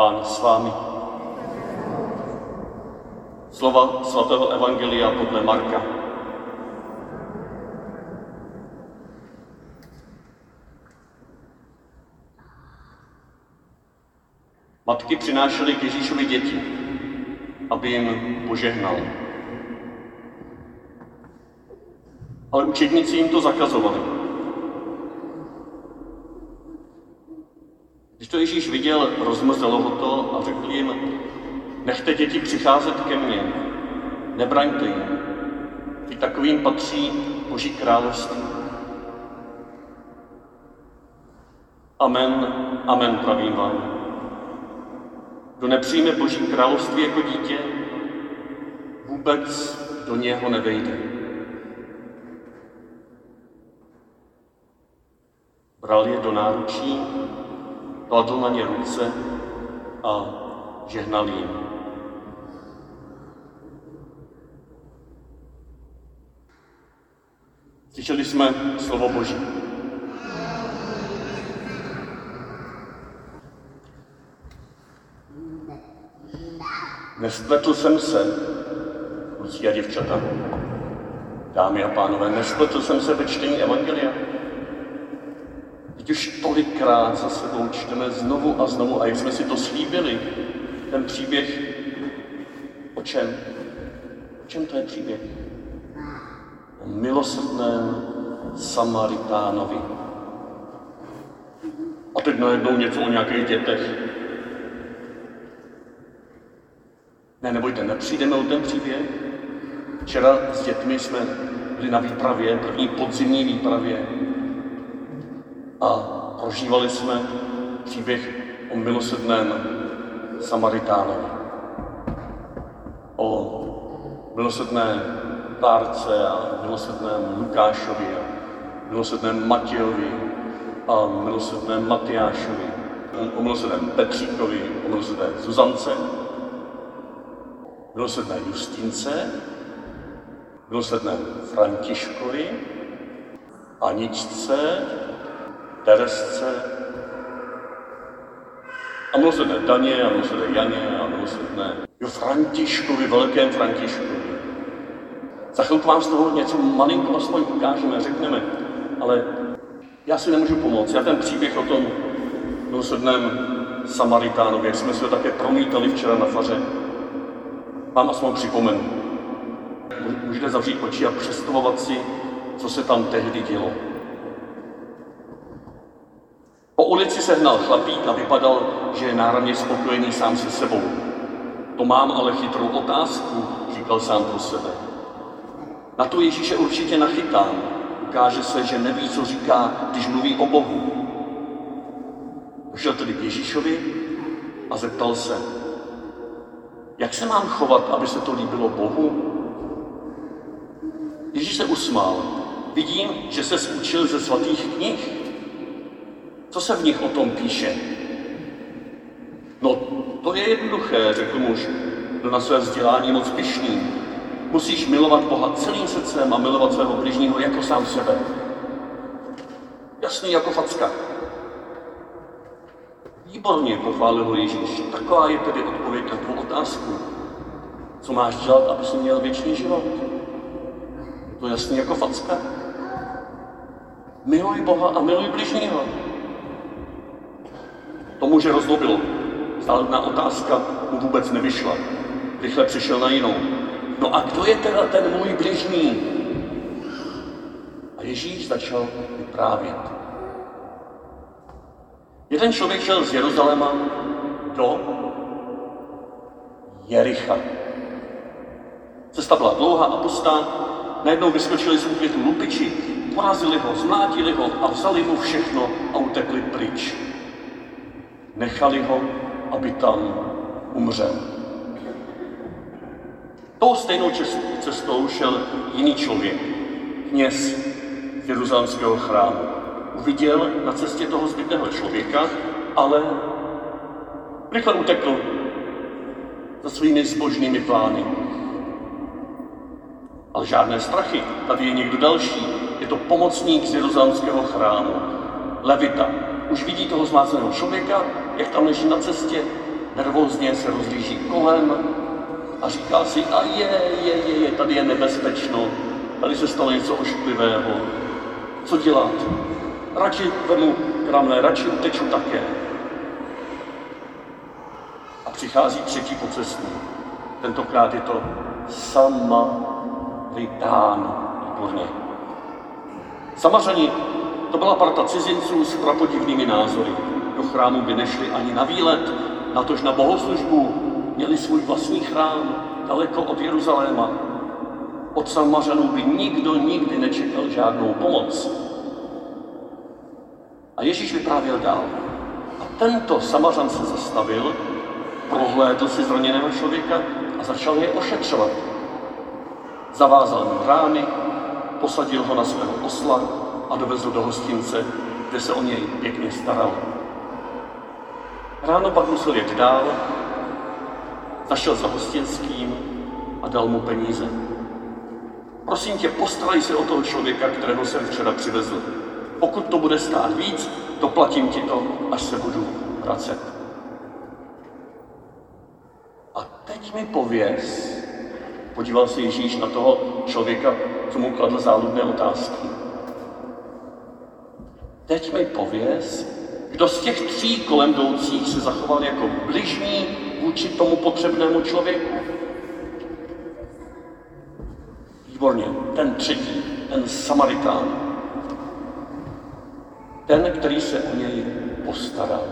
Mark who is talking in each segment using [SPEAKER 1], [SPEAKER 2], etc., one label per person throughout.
[SPEAKER 1] Pán s vámi. Slova svatého Evangelia podle Marka. Matky přinášely k Ježíšovi děti, aby jim požehnal. Ale učedníci jim to zakazovali. Když to Ježíš viděl, rozmrzelo ho to a řekl jim, nechte děti přicházet ke mně, nebraňte jim, i takovým patří Boží království. Amen, amen, pravím vám. Kdo nepřijme Boží království jako dítě, vůbec do něho nevejde. Bral je do náručí, kladl na ně ruce a žehnal jim. Slyšeli jsme slovo Boží. Nespletl jsem se, kluci a děvčata, dámy a pánové, nespletl jsem se ve čtení Evangelia. Už tolikrát za sebou čteme znovu a znovu, a jak jsme si to slíbili, ten příběh, o čem? O čem to je příběh? O milosrdném Samaritánovi. A teď najednou něco o nějakých dětech. Ne, nebojte, nepřijdeme o ten příběh. Včera s dětmi jsme byli na výpravě, první podzimní výpravě a prožívali jsme příběh o milosedném Samaritánovi. O milosedné Bárce a milosedném Lukášovi a milosedném Matějovi a milosedném Matyášovi, o milosedném Petříkovi, o milosedné Zuzance, milosrdné Justince, milosrdné Františkovi, Aničce, Teresce a milosrdné Daně a milosrdné Janě a milosrdné jo, Františkovi, velkém Františkovi. Za chvilku vám z toho něco malinko aspoň ukážeme, řekneme, ale já si nemůžu pomoct. Já ten příběh o tom milosrdném Samaritánovi, jak jsme si také promítali včera na faře, vám aspoň připomenu. Můžete zavřít oči a představovat si, co se tam tehdy dělo. Po ulici se hnal chlapík a vypadal, že je náramně spokojený sám se sebou. To mám ale chytrou otázku, říkal sám pro sebe. Na to Ježíše určitě nachytám. Ukáže se, že neví, co říká, když mluví o Bohu. Došel tedy k Ježíšovi a zeptal se, jak se mám chovat, aby se to líbilo Bohu? Ježíš se usmál. Vidím, že se učil ze svatých knih. Co se v nich o tom píše? No, to je jednoduché, řekl muž, kdo na své vzdělání moc pišný. Musíš milovat Boha celým srdcem a milovat svého bližního jako sám sebe. Jasný jako facka. Výborně, pochválil ho Ježíš. Taková je tedy odpověď na tvou otázku. Co máš dělat, aby si měl věčný život? To jasný jako facka. Miluj Boha a miluj bližního. To muže rozlobilo. Stálná otázka mu vůbec nevyšla. Rychle přišel na jinou. No a kdo je teda ten můj bližní? A Ježíš začal vyprávět. Jeden člověk šel z Jeruzaléma do Jericha. Cesta byla dlouhá a pustá, najednou vyskočili z úkvětu lupiči, porazili ho, zmlátili ho a vzali mu všechno a utekli pryč. Nechali ho, aby tam umřel. Tou stejnou cestou šel jiný člověk, kněz jeruzalemského chrámu uviděl na cestě toho zbytného člověka, ale rychle utekl za svými zbožnými plány. Ale žádné strachy, tady je někdo další. Je to pomocník z jeruzalemského chrámu, Levita. Už vidí toho zmáceného člověka, jak tam leží na cestě, nervózně se rozlíží kolem a říká si, a je, je, je, je, tady je nebezpečno, tady se stalo něco ošklivého. Co dělat? Radši vemu kramle, radši uteču také. A přichází třetí pocestní. Tentokrát je to sama vydán. Výborně. Samařani to byla parta cizinců s prapodivnými názory. Do chrámu by nešli ani na výlet, natož na bohoslužbu. Měli svůj vlastní chrám daleko od Jeruzaléma. Od Samařanů by nikdo nikdy nečekal žádnou pomoc. A Ježíš vyprávěl dál. A tento Samařan se zastavil, prohlédl si zraněného člověka a začal je ošetřovat. Zavázal mu rány, posadil ho na svého osla a dovezl do hostince, kde se o něj pěkně staral. Ráno pak musel jet dál, zašel za hostinským a dal mu peníze. Prosím tě, postarej se o toho člověka, kterého jsem včera přivezl. Pokud to bude stát víc, doplatím ti to, až se budu vracet. A teď mi pověz, podíval se Ježíš na toho člověka, co mu kladl záludné otázky. Teď mi pověz, kdo z těch tří kolem jdoucích se zachoval jako bližní vůči tomu potřebnému člověku. Výborně, ten třetí, ten Samaritán. Ten, který se o něj postaral.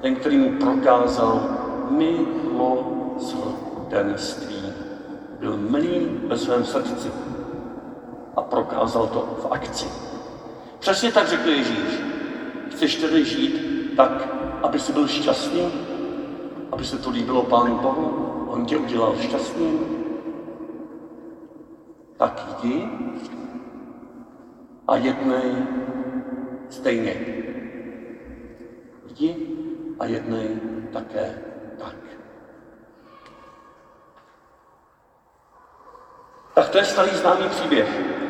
[SPEAKER 1] Ten, který mu prokázal milosrdenství. Byl milý ve svém srdci a prokázal to v akci. Přesně tak řekl Ježíš. Chceš tedy žít tak, aby jsi byl šťastný? Aby se to líbilo Pánu Bohu? On tě udělal šťastným? Tak jdi a jednej stejně. Jdi a jednej také tak. Tak to je starý známý příběh.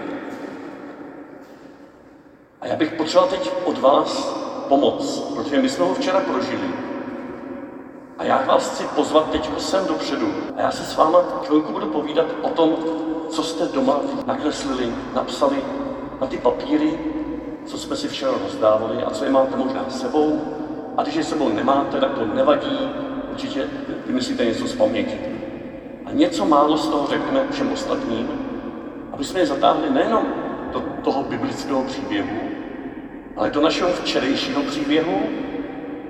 [SPEAKER 1] A já bych potřeboval teď od vás pomoc, protože my jsme ho včera prožili. A já vás chci pozvat teď sem dopředu. A já se s váma chvilku budu povídat o tom, co jste doma nakreslili, napsali na ty papíry, co jsme si včera rozdávali a co je máte možná sebou. A když je sebou nemáte, tak to nevadí, určitě vymyslíte něco z paměti. A něco málo z toho řekneme všem ostatním, aby jsme je zatáhli nejenom do toho biblického příběhu, ale do našeho včerejšího příběhu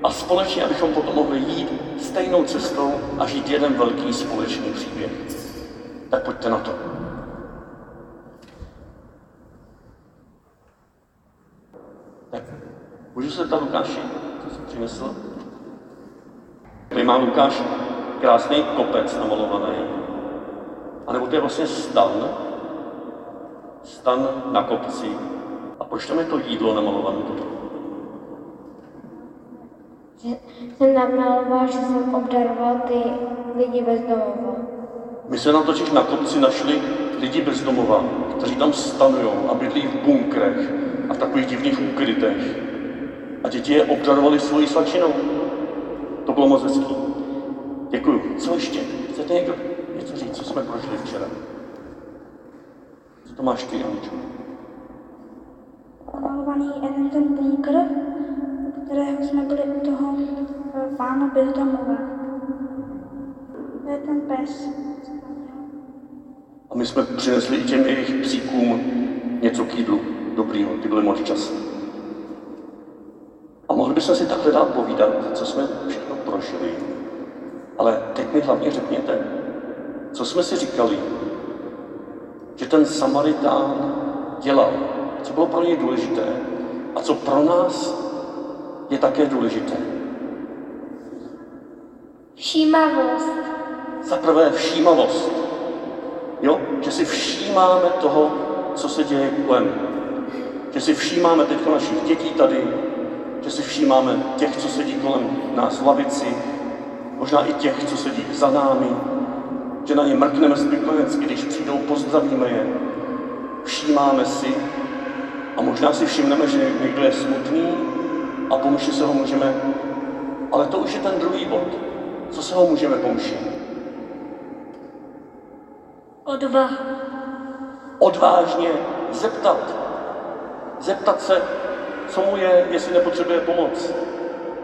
[SPEAKER 1] a společně, abychom potom mohli jít stejnou cestou a žít jeden velký společný příběh. Tak pojďte na to. Tak, můžu se ptát Lukáši, co jsi přinesl? Tady má Lukáš krásný kopec namalovaný. A nebo to je vlastně stan, stan na kopci, a proč tam je to jídlo namalované toto?
[SPEAKER 2] Jsem namaloval, že jsem obdaroval ty lidi bez domova.
[SPEAKER 1] My jsme nám totiž na kopci našli lidi bez domova, kteří tam stanují a bydlí v bunkrech a v takových divných úkrytech. A děti je obdarovali svojí svačinou. To bylo moc hezký. Děkuju. Co ještě? Chcete někdo něco říct, co jsme prošli včera? Co to máš ty, Aničo?
[SPEAKER 3] namalovaný jeden ten bunkr, kterého jsme byli u toho eh, pána bezdomova. To je ten pes.
[SPEAKER 1] A my jsme přinesli i těm jejich psíkům něco k jídlu dobrýho, ty byly moc čas. A mohli bychom si takhle dát povídat, co jsme všechno prožili. Ale teď mi hlavně řekněte, co jsme si říkali, že ten Samaritán dělal co bylo pro něj důležité a co pro nás je také důležité.
[SPEAKER 2] Všímavost.
[SPEAKER 1] Za prvé všímavost. Jo? Že si všímáme toho, co se děje kolem. Že si všímáme teď našich dětí tady, že si všímáme těch, co sedí kolem nás v lavici, možná i těch, co sedí za námi, že na ně mrkneme zbytlenecky, když přijdou, pozdravíme je. Všímáme si, a možná si všimneme, že někdo je smutný a pomůže se ho můžeme. Ale to už je ten druhý bod. Co se ho můžeme poučit?
[SPEAKER 3] Odvaha.
[SPEAKER 1] Odvážně zeptat. Zeptat se, co mu je, jestli nepotřebuje pomoc.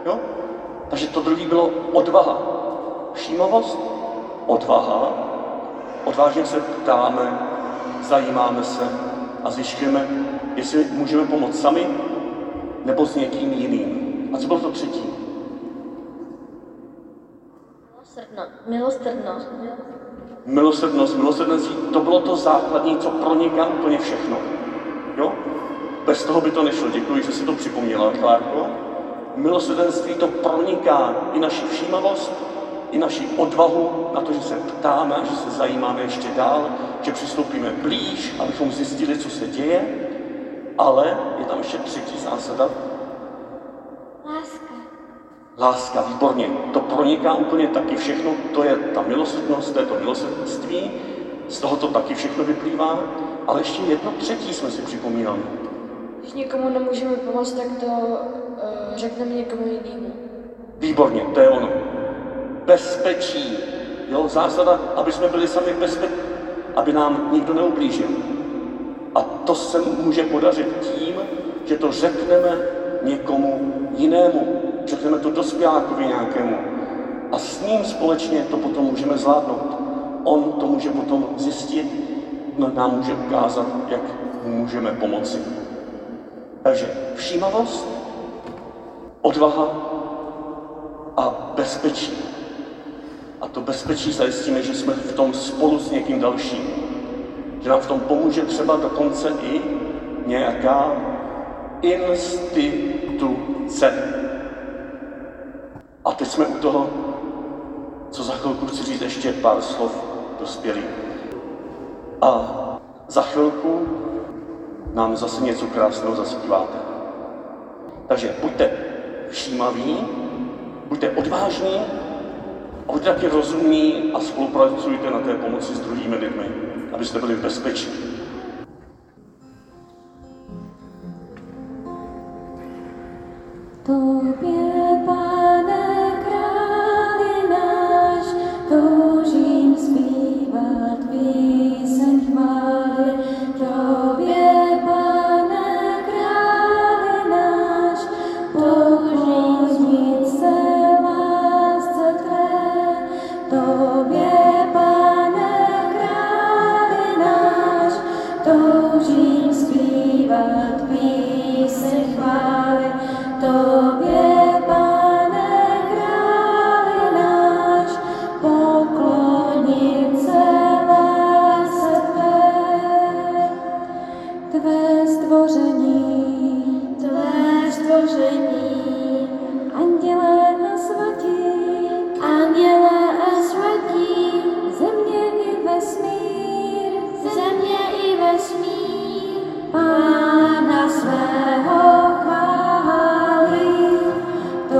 [SPEAKER 1] Jo? Takže to druhý bylo odvaha. Všímavost, odvaha. Odvážně se ptáme, zajímáme se a zjišťujeme, jestli můžeme pomoct sami nebo s někým jiným. A co bylo to třetí?
[SPEAKER 2] Milosrdnost.
[SPEAKER 1] Milosrdnost, milosrdenství, to bylo to základní, co proniká úplně všechno. Jo? Bez toho by to nešlo. Děkuji, že si to připomněla, Klárko. Milosrdenství to proniká i naši všímavost, i naši odvahu na to, že se ptáme že se zajímáme ještě dál, že přistoupíme blíž, abychom zjistili, co se děje, ale je tam ještě třetí zásada,
[SPEAKER 2] Láska.
[SPEAKER 1] Láska, výborně. To proniká úplně taky všechno. To je ta milosrdnost, to je to milosrdenství. Z toho to taky všechno vyplývá. Ale ještě jedno třetí jsme si připomínali.
[SPEAKER 4] Když někomu nemůžeme pomoct, tak to uh, řekneme někomu jinému.
[SPEAKER 1] Výborně, to je ono. Bezpečí. Jo, zásada, aby jsme byli sami v bezpečí, aby nám nikdo neublížil. A to se může podařit tím, že to řekneme někomu jinému. Řekneme to dospělákovi nějakému. A s ním společně to potom můžeme zvládnout. On to může potom zjistit, no, nám může ukázat, jak můžeme pomoci. Takže všímavost, odvaha a bezpečí. A to bezpečí zajistíme, že jsme v tom spolu s někým dalším. Že nám v tom pomůže třeba dokonce i nějaká instituce. A teď jsme u toho, co za chvilku chci říct ještě pár slov dospělých. A za chvilku nám zase něco krásného zaspíváte. Takže buďte všímaví, buďte odvážní buďte taky rozumní a spolupracujte na té pomoci s druhými lidmi, abyste byli v bezpečí.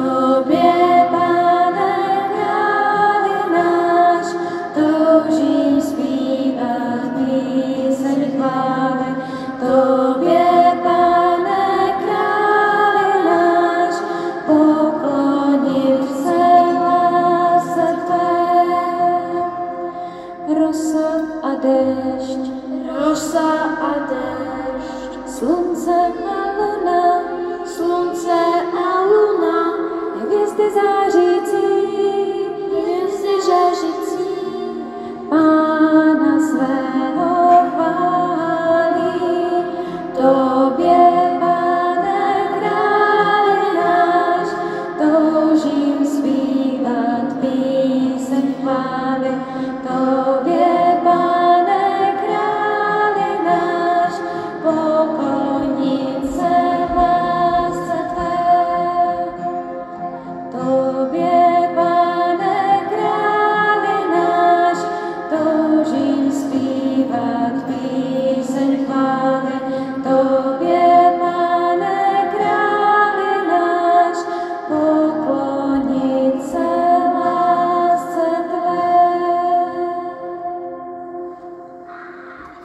[SPEAKER 5] Oh.